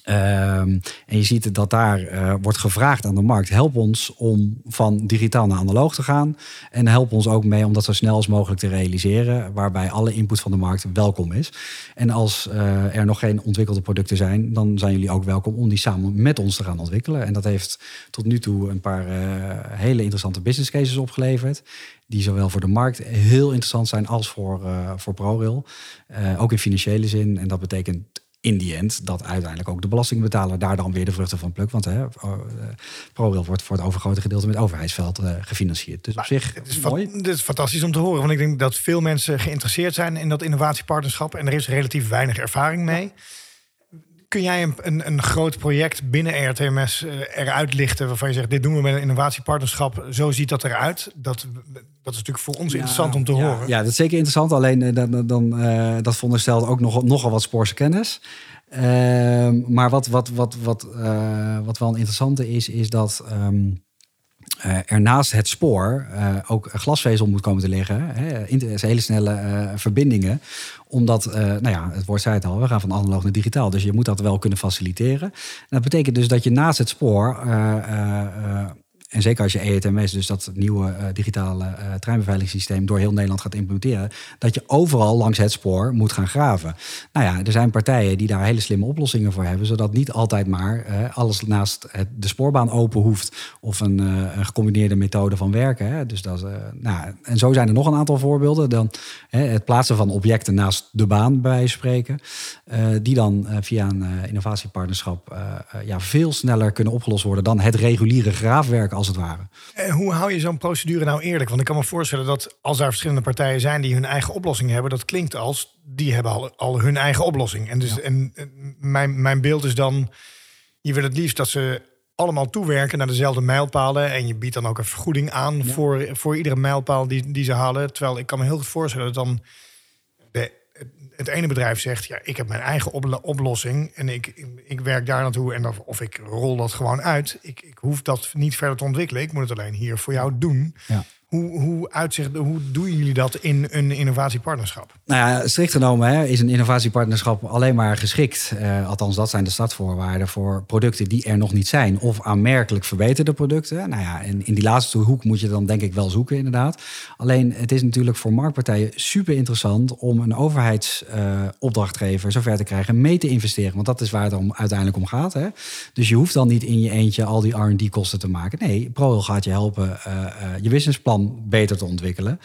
Ehm, en je ziet dat daar eh, wordt gevraagd aan de markt: help ons om van digitaal naar analoog te gaan. En help ons ook mee om dat zo snel als mogelijk te realiseren. Waarbij alle input van de markt welkom is. En als eh, er nog geen ontwikkelde producten zijn, dan zijn jullie ook welkom om die samen met ons te gaan ontwikkelen. En dat heeft tot nu toe een paar eh, hele interessante business cases opgeleverd. Die zowel voor de markt heel interessant zijn als voor, voor ProRail. Ook in financiële zin. En dat betekent in die end dat uiteindelijk ook de belastingbetaler daar dan weer de vruchten van plukt. Want hè, eh, ProRail wordt voor het overgrote gedeelte met overheidsveld eh, gefinancierd. Dus op zich Het is, mooi. dit is fantastisch om te horen. Want ik denk dat veel mensen geïnteresseerd zijn in dat innovatiepartnerschap. En er is relatief weinig ervaring mee. Kun jij een, een, een groot project binnen ERTMS eh, eruit lichten waarvan je zegt: dit doen we met een innovatiepartnerschap. Zo ziet dat eruit. Dat, dat is natuurlijk voor ons interessant om te ja, horen. Ja, dat is zeker interessant. Alleen eh, dan, dan, eh, dat veronderstelt ook nog, nogal wat spoorse kennis. Ehm, maar wat, wat, wat, wat, eh, wat wel een interessante is, is dat ehm, eh, er naast het spoor eh, ook glasvezel moet komen te liggen. Hè, inter- hele snelle eh, verbindingen. Omdat, eh, nou ja, het woord zei het al, we gaan van analoog naar digitaal. Dus je moet dat wel kunnen faciliteren. En dat betekent dus dat je naast het spoor... en zeker als je EETMS, dus dat nieuwe eh, digitale eh, treinbeveiligingssysteem, door heel Nederland gaat implementeren, dat je overal langs het spoor moet gaan graven. Nou ja, er zijn partijen die daar hele slimme oplossingen voor hebben, zodat niet altijd maar eh, alles naast het, de spoorbaan open hoeft of een, een gecombineerde methode van werken. Hè. Dus dat, nou, en zo zijn er nog een aantal voorbeelden. Dan het plaatsen van objecten naast de baan, bij spreken, die dan via een innovatiepartnerschap ja, veel sneller kunnen opgelost worden dan het reguliere graafwerk als het ware. En hoe hou je zo'n procedure nou eerlijk? Want ik kan me voorstellen dat als er verschillende partijen zijn die hun eigen oplossing hebben, dat klinkt als die hebben al, al hun eigen oplossing. En, dus, en en mijn, mijn beeld is dan, je wil het liefst dat ze allemaal toewerken naar dezelfde mijlpalen. En je biedt dan ook een vergoeding aan voor, voor iedere mijlpaal die, die ze halen. Terwijl ik kan me heel goed voorstellen dat dan de, het ene bedrijf zegt, ja, ik heb mijn eigen oplo- oplossing en ik, ik werk daar naartoe en of, of ik rol dat gewoon uit. Ik, ik hoef dat niet verder te ontwikkelen. Ik moet het alleen hier voor jou doen. Ja. Hoe, hoe, uitzicht, hoe doen jullie dat in een innovatiepartnerschap? Nou ja, strikt genomen hè, is een innovatiepartnerschap alleen maar geschikt. eh, althans, dat zijn de startvoorwaarden voor producten die er nog niet zijn. Of aanmerkelijk verbeterde producten. Nou ja, en in die laatste hoek moet je dan denk ik wel zoeken, inderdaad. Alleen, het is natuurlijk voor marktpartijen super interessant om een overheidsopdrachtgever zover te krijgen mee te investeren. Want dat is waar het om, uiteindelijk om gaat. Hè. Dus je hoeft dan niet in je eentje al die R&D-kosten te maken. Nee, ProRail gaat je helpen eh, je businessplan beter te ontwikkelen.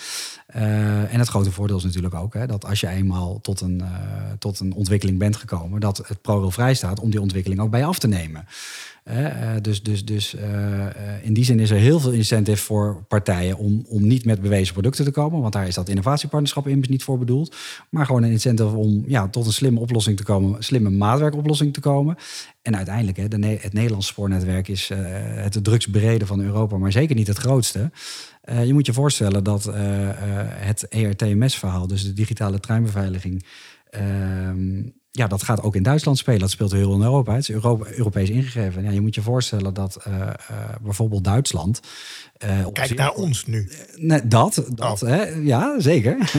Uh, en het grote voordeel is natuurlijk ook hè, dat als je eenmaal tot een, uh, tot een ontwikkeling bent gekomen, dat het ProRail vrij staat om die ontwikkeling ook bij af te nemen. Uh, dus dus, dus in die zin is er heel veel incentive voor partijen om, om niet met bewezen producten te komen. Want daar is dat innovatiepartnerschap immers niet voor bedoeld. Maar gewoon een incentive om ja, tot een slimme oplossing te komen, slimme maatwerkoplossing te komen. En uiteindelijk, hè, het Nederlandse spoornetwerk is het drugsbereden van Europa, maar zeker niet het grootste. Uh, je moet je voorstellen dat uh, uh, het ERTMS-verhaal, dus de digitale treinbeveiliging, ehm, ja, dat gaat ook in Duitsland spelen. Dat speelt heel in Europa. Het is Europa, Europees ingegeven. Ja, je moet je voorstellen dat bijvoorbeeld Duitsland. Kijk naar ons nu. Nee, dat, dat oh. hè? ja, zeker.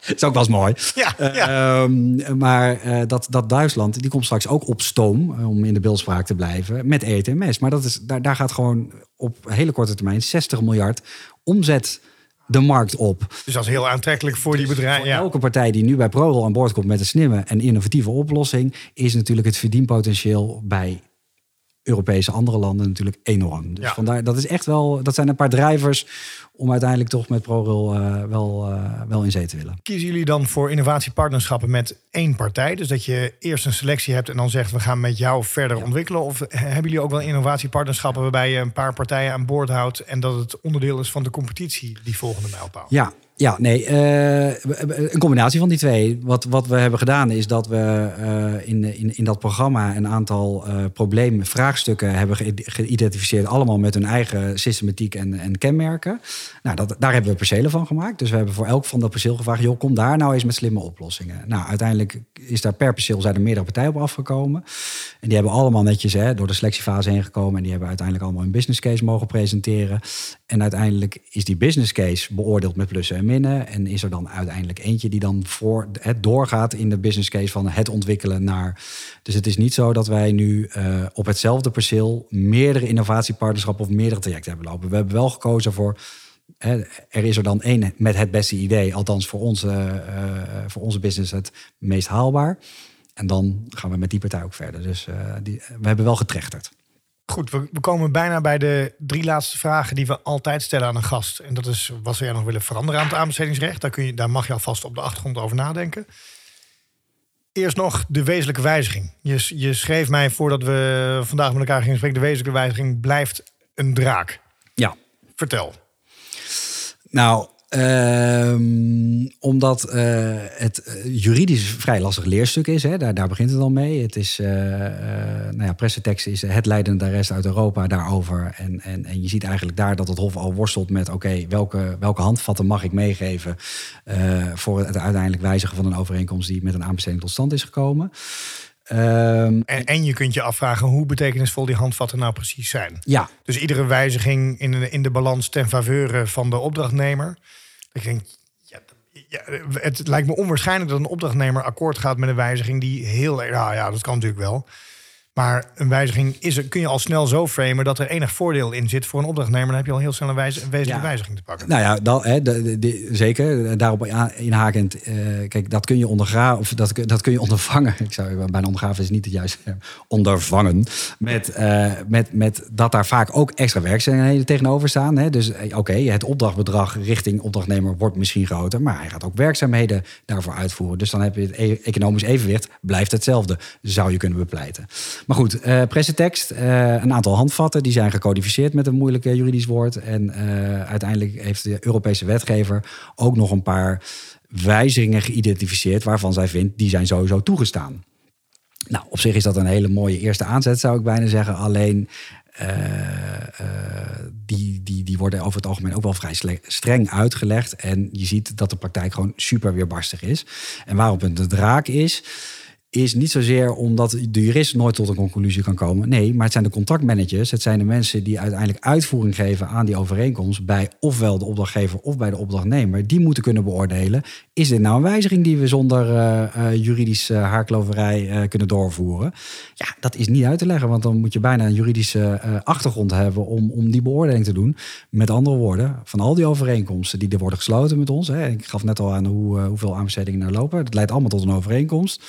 is ook wel eens mooi. Ja, ja. Uh, maar uh, dat, dat Duitsland, die komt straks ook op stoom, uh, om in de beeldspraak te blijven, met ETMS. Maar dat is, daar, daar gaat gewoon op hele korte termijn 60 miljard omzet de markt op. Dus dat is heel aantrekkelijk voor die bedrijven. Ja. Elke partij die nu bij ProRail aan boord komt met een slimme en innovatieve oplossing, is natuurlijk het verdienpotentieel bij Europese andere landen natuurlijk enorm. Dus ja. vandaar, dat is echt wel, dat zijn een paar drijvers om uiteindelijk toch met ProRail uh, wel, uh, wel in zee te willen. Kiezen jullie dan voor innovatiepartnerschappen met één partij? Dus dat je eerst een selectie hebt en dan zegt we gaan met jou verder ja. ontwikkelen? Of hebben jullie ook wel innovatiepartnerschappen waarbij je een paar partijen aan boord houdt en dat het onderdeel is van de competitie die volgende mijlpaal? Ja, ja, nee, uh, een combinatie van die twee. Wat, wat we hebben gedaan is dat we uh, in, in, in dat programma een aantal uh, problemen, vraagstukken hebben geïdentificeerd, allemaal met hun eigen systematiek en, en kenmerken. Nou, dat, daar hebben we percelen van gemaakt. Dus we hebben voor elk van dat perceel gevraagd, joh, kom daar nou eens met slimme oplossingen. Nou, uiteindelijk is daar per perceel zijn er meerdere partijen op afgekomen. En die hebben allemaal netjes hè, door de selectiefase heen gekomen. En die hebben uiteindelijk allemaal een business case mogen presenteren. En uiteindelijk is die business case beoordeeld met plussen en En is er dan uiteindelijk eentje die dan voor het doorgaat in de business case van het ontwikkelen naar. Dus het is niet zo dat wij nu uh, op hetzelfde perceel meerdere innovatiepartnerschappen of meerdere trajecten hebben lopen. We hebben wel gekozen voor er is er dan één met het beste idee, althans voor onze, uh, voor onze business het meest haalbaar. En dan gaan we met die partij ook verder. Dus die, we hebben wel getrechterd. Goed, we, we, komen bijna bij de drie laatste vragen die we altijd stellen aan een gast. En dat is, wat zou jij nog willen veranderen aan het aanbestedingsrecht? Daar, kun je, daar mag je alvast op de achtergrond over nadenken. Eerst nog de wezenlijke wijziging. Je, je schreef mij voordat we vandaag met elkaar gingen spreken... de wezenlijke wijziging blijft een draak. Ja. Vertel. Nou, Um, omdat uh, het uh, juridisch vrij lastig leerstuk is. Hè? Daar, daar begint het al mee. Het is, uh, nou ja, pressetekst is het leidende rest uit Europa daarover. En, en, en je ziet eigenlijk daar dat het Hof al worstelt met... oké, welke, welke handvatten mag ik meegeven... voor het uiteindelijk wijzigen van een overeenkomst... die met een aanbesteding tot stand is gekomen. Um, en, en, je kunt je afvragen hoe betekenisvol die handvatten nou precies zijn. Ja. Dus iedere wijziging in de, in de balans ten faveur van de opdrachtnemer. Ik denk, ja, ja, het lijkt me onwaarschijnlijk dat een opdrachtnemer akkoord gaat met een wijziging die heel. Nou ja, dat kan natuurlijk wel. Maar een wijziging is er, kun je al snel zo framen dat er enig voordeel in zit voor een opdrachtnemer. Dan heb je al heel snel een, wezenlijke wijziging te pakken. Nou ja, dat, hè, de, de, zeker. Daarop inhakend. Uh, kijk, dat kun je ondergraven of dat, dat kun je ondervangen. Ik zou bijna ondergraven is niet het juiste ondervangen. Met, uh, met, met dat daar vaak ook extra werkzaamheden tegenover staan. Hè. Dus eh, oké, okay, het opdrachtbedrag richting opdrachtnemer wordt misschien groter. Maar hij gaat ook werkzaamheden daarvoor uitvoeren. Dus dan heb je het e-, economisch evenwicht, blijft hetzelfde. Zou je kunnen bepleiten. Maar goed, uh, een aantal handvatten, die zijn gecodificeerd met een moeilijk juridisch woord. En uiteindelijk heeft de Europese wetgever ook nog een paar wijzigingen geïdentificeerd waarvan zij vindt, die zijn sowieso toegestaan. Nou, op zich is dat een hele mooie eerste aanzet, zou ik bijna zeggen. Alleen die, die, die worden over het algemeen ook wel vrij streng uitgelegd. En je ziet dat de praktijk gewoon super weerbarstig is. En waarop het de draak is, is niet zozeer omdat de jurist nooit tot een conclusie kan komen. Nee, maar het zijn de contractmanagers. Het zijn de mensen die uiteindelijk uitvoering geven aan die overeenkomst bij ofwel de opdrachtgever of bij de opdrachtnemer. Die moeten kunnen beoordelen: is dit nou een wijziging die we zonder uh, uh, juridische haarkloverij uh, kunnen doorvoeren? Ja, dat is niet uit te leggen, want dan moet je bijna een juridische achtergrond hebben om, om die beoordeling te doen. Met andere woorden, van al die overeenkomsten die er worden gesloten met ons. Hè, ik gaf net al aan hoe, hoeveel aanbestedingen er lopen. Dat leidt allemaal tot een overeenkomst.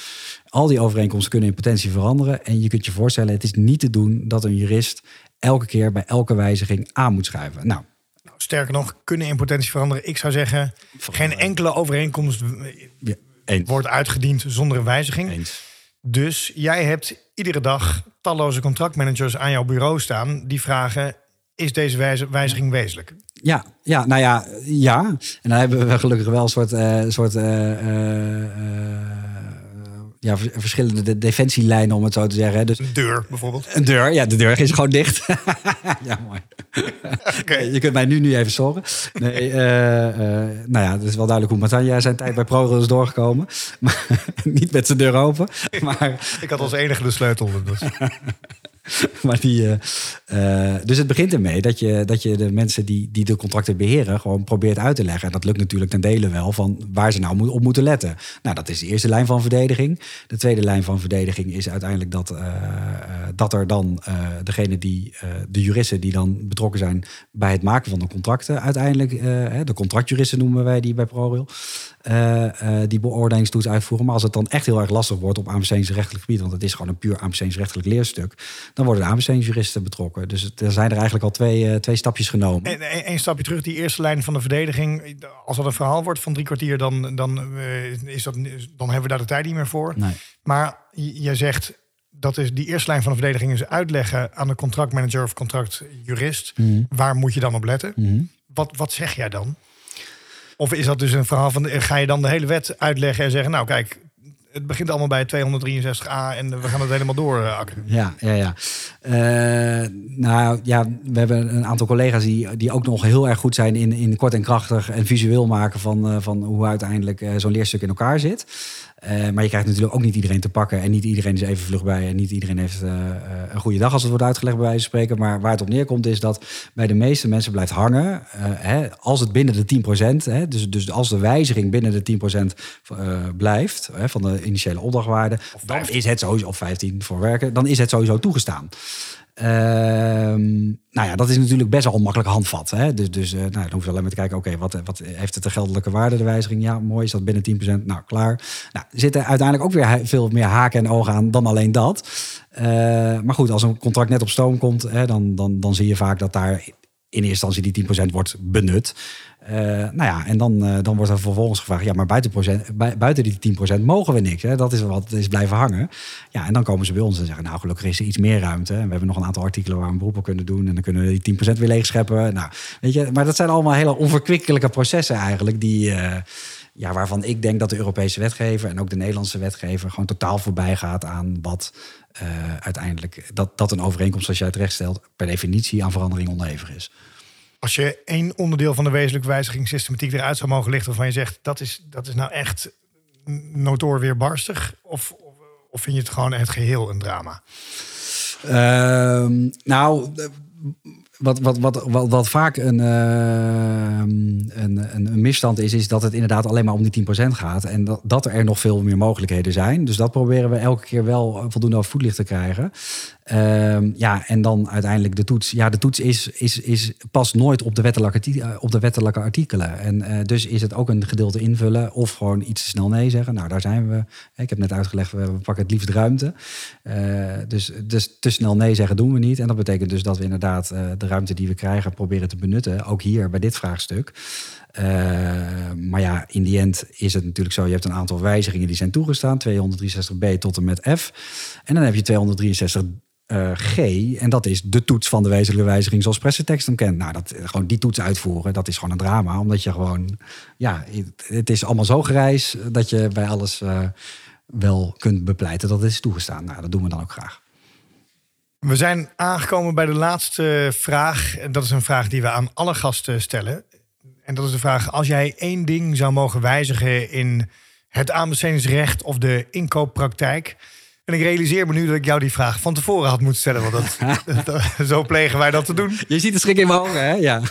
Al die overeenkomsten kunnen in potentie veranderen. En je kunt je voorstellen, het is niet te doen dat een jurist elke keer bij elke wijziging aan moet schrijven. Nou, sterker nog, kunnen in potentie veranderen. Ik zou zeggen, geen enkele overeenkomst Ja, wordt uitgediend zonder een wijziging. Eens. Dus jij hebt iedere dag talloze contractmanagers aan jouw bureau staan die vragen: is deze wijze- wijziging wezenlijk? Ja, ja, nou ja, ja. En dan hebben we gelukkig wel een soort, eh, soort eh, eh, ja, vers- verschillende de- defensielijnen, om het zo te zeggen. Dus Een deur bijvoorbeeld. een deur, ja, de deur is gewoon dicht. ja, mooi. Oké. Je kunt mij nu niet even zorgen. Nee, eh, eh, nou ja, het is wel duidelijk hoe Matanja zijn tijd bij ProRail is doorgekomen. Maar, niet met zijn deur open. Maar Ik had als enige de sleutel. Dus. maar die, eh, eh, dus het begint ermee dat je, dat je de mensen die, die de contracten beheren gewoon probeert uit te leggen. En dat lukt natuurlijk ten dele wel van waar ze nou op moeten letten. Nou, dat is de eerste lijn van verdediging. De tweede lijn van verdediging is uiteindelijk dat, eh, dat er dan degene die, de juristen die dan betrokken zijn bij het maken van de contracten, uiteindelijk, de contractjuristen noemen wij die bij ProRail. Uh, die beoordelingstoets uitvoeren. Maar als het dan echt heel erg lastig wordt op AMC-rechtelijk gebied, want het is gewoon een puur AMC-rechtelijk leerstuk, dan worden de AMC-juristen betrokken. Dus er zijn er eigenlijk al twee, uh, twee stapjes genomen. Eén stapje terug, die eerste lijn van de verdediging. Als dat een verhaal wordt van drie kwartier, dan, dan, is dat, dan hebben we daar de tijd niet meer voor. Nee. Maar jij zegt, dat is die eerste lijn van de verdediging is uitleggen aan de contractmanager of contractjurist. Mm. Waar moet je dan op letten? Mm. Wat, wat zeg jij dan? Of is dat dus een verhaal van, ga je dan de hele wet uitleggen en zeggen, nou kijk, het begint allemaal bij 263a en we gaan het helemaal door akken. Ja, ja, ja. Uh, nou ja, we hebben een aantal collega's die, die ook nog heel erg goed zijn in, in kort en krachtig en visueel maken van, uh, van hoe uiteindelijk zo'n leerstuk in elkaar zit. Uh, maar je krijgt natuurlijk ook niet iedereen te pakken. En niet iedereen is even vlug bij. En niet iedereen heeft uh, een goede dag als het wordt uitgelegd bij wijze van spreken. Maar waar het op neerkomt is dat bij de meeste mensen blijft hangen. Uh, hè, als het binnen de 10%, hè, dus, dus als de wijziging binnen de 10% blijft hè, van de initiële opdrachtwaarde. Dan is het sowieso, of 15 voor werken, dan is het sowieso toegestaan. Uh, nou ja, dat is natuurlijk best wel een handvat. Hè? Dus, dus uh, nou, dan hoef je alleen maar te kijken, oké, wat, wat heeft het de geldelijke waarde, de wijziging? Ja, mooi, is dat binnen 10%? Nou, klaar. Nou, er zitten uiteindelijk ook weer veel meer haken en ogen aan dan alleen dat. Uh, maar goed, als een contract net op stoom komt, hè, dan, dan, dan zie je vaak dat daar in eerste instantie die 10% wordt benut. Uh, nou ja, en dan, uh, dan wordt er vervolgens gevraagd: ja, maar buiten, procent, buiten die 10% mogen we niks. Hè? Dat is wat is blijven hangen. Ja, en dan komen ze bij ons en zeggen: Nou, gelukkig is er iets meer ruimte. En we hebben nog een aantal artikelen waar we een beroep op kunnen doen. En dan kunnen we die 10% weer leegscheppen. Nou, weet je, maar dat zijn allemaal hele onverkwikkelijke processen eigenlijk. Die, uh, ja, waarvan ik denk dat de Europese wetgever en ook de Nederlandse wetgever gewoon totaal voorbij gaat aan wat uiteindelijk dat, dat een overeenkomst, zoals jij het stelt, per definitie aan verandering onderhevig is. Als je één onderdeel van de wezenlijke wijzigingssystematiek eruit zou mogen lichten, waarvan je zegt dat is, dat is nou echt notoor weerbarstig, of, of, vind je het gewoon het geheel een drama? Uh, nou wat, wat, wat, wat, wat vaak een, uh, een, een, een, misstand is, is dat het inderdaad alleen maar om die 10% gaat. En dat, dat er nog veel meer mogelijkheden zijn. Dus dat proberen we elke keer wel voldoende op voetlicht te krijgen. Uh, ja, en dan uiteindelijk de toets. Ja, de toets is, is, is past nooit op de wettelijke, op de wettelijke artikelen. En uh, dus is het ook een gedeelte invullen of gewoon iets snel nee zeggen. Nou, daar zijn we. Ik heb net uitgelegd, we pakken het liefst ruimte. Uh, dus, dus te snel nee zeggen doen we niet. En dat betekent dus dat we inderdaad de ruimte die we krijgen proberen te benutten. Ook hier bij dit vraagstuk. Maar ja, in die end is het natuurlijk zo. Je hebt een aantal wijzigingen die zijn toegestaan. 263b tot en met F. En dan heb je 263 uh, G. En dat is de toets van de wezenlijke wijziging zoals pressetekst hem kent. Nou, dat, gewoon die toets uitvoeren, dat is gewoon een drama. Omdat je gewoon, ja, het, is allemaal zo gereis dat je bij alles uh, wel kunt bepleiten dat het is toegestaan. Nou, dat doen we dan ook graag. We zijn aangekomen bij de laatste vraag. En dat is een vraag die we aan alle gasten stellen. En dat is de vraag: als jij één ding zou mogen wijzigen in het aanbestedingsrecht of de inkooppraktijk. En ik realiseer me nu dat ik jou die vraag van tevoren had moeten stellen. Want dat, dat, zo plegen wij dat te doen. Je ziet de schrik in mijn ogen, hè? Ja.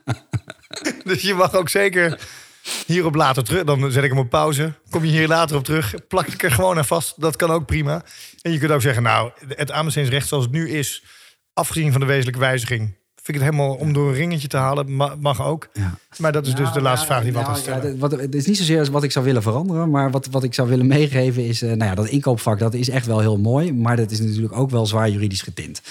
dus je mag ook zeker hierop later terug. Dan zet ik hem op pauze. Kom je hier later op terug. Plak ik er gewoon aan vast. Dat kan ook prima. En je kunt ook zeggen, nou, het aanbestedingsrecht zoals het nu is, afgezien van de wezenlijke wijziging, vind ik het helemaal om door een ringetje te halen. Mag ook. Ja. Maar dat is nou, dus de laatste ja, vraag die we nou, altijd stellen. Ja, wat, het is niet zozeer wat ik zou willen veranderen. Maar wat, wat ik zou willen meegeven is... Uh, nou ja, dat inkoopvak dat is echt wel heel mooi. Maar dat is natuurlijk ook wel zwaar juridisch getint.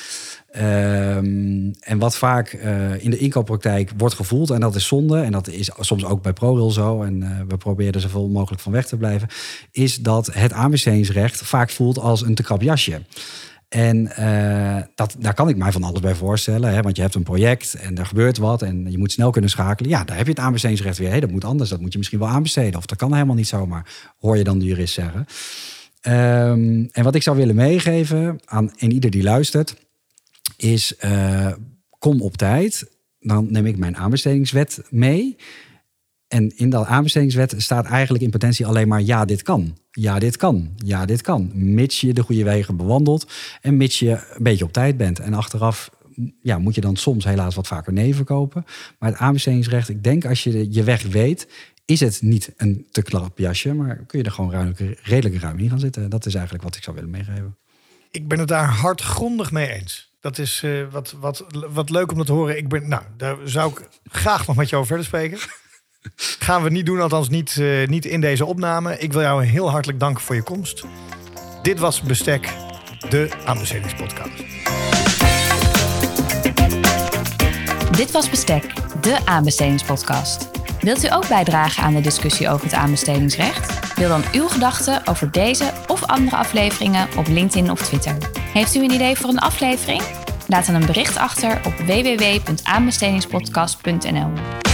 Ehm, en wat vaak eh, in de inkooppraktijk wordt gevoeld, en dat is zonde, en dat is soms ook bij ProRail zo, en uh, we proberen er zoveel mogelijk van weg te blijven, is dat het aanbestedingsrecht vaak voelt als een te krap jasje. En uh, dat, daar kan ik mij van alles bij voorstellen. Hè? Want je hebt een project en er gebeurt wat en je moet snel kunnen schakelen. Ja, daar heb je het aanbestedingsrecht weer. Hey, dat moet anders, dat moet je misschien wel aanbesteden. Of dat kan helemaal niet zomaar, hoor je dan de jurist zeggen. Um, en wat ik zou willen meegeven aan en ieder die luistert, is uh, kom op tijd. Dan neem ik mijn aanbestedingswet mee. En in dat aanbestedingswet staat eigenlijk in potentie alleen maar ja, dit kan. Ja, dit kan. Ja, dit kan. Mits je de goede wegen bewandelt en mits je een beetje op tijd bent. En achteraf ja, moet je dan soms helaas wat vaker nee verkopen. Maar het aanbestedingsrecht, ik denk als je je weg weet, is het niet een te klap jasje, maar kun je er gewoon ruimelijk, redelijk ruim in gaan zitten. Dat is eigenlijk wat ik zou willen meegeven. Ik ben het daar hardgrondig mee eens. Dat is uh, wat, wat, wat leuk om dat te horen. Ik ben, nou, daar zou ik graag nog met jou verder spreken. Gaan we niet doen, althans niet, uh, niet in deze opname. Ik wil jou heel hartelijk danken voor je komst. Dit was Bestek, de aanbestedingspodcast. Dit was Bestek, de aanbestedingspodcast. Wilt u ook bijdragen aan de discussie over het aanbestedingsrecht? Deel dan uw gedachten over deze of andere afleveringen op LinkedIn of Twitter. Heeft u een idee voor een aflevering? Laat dan een bericht achter op www.aanbestedingspodcast.nl.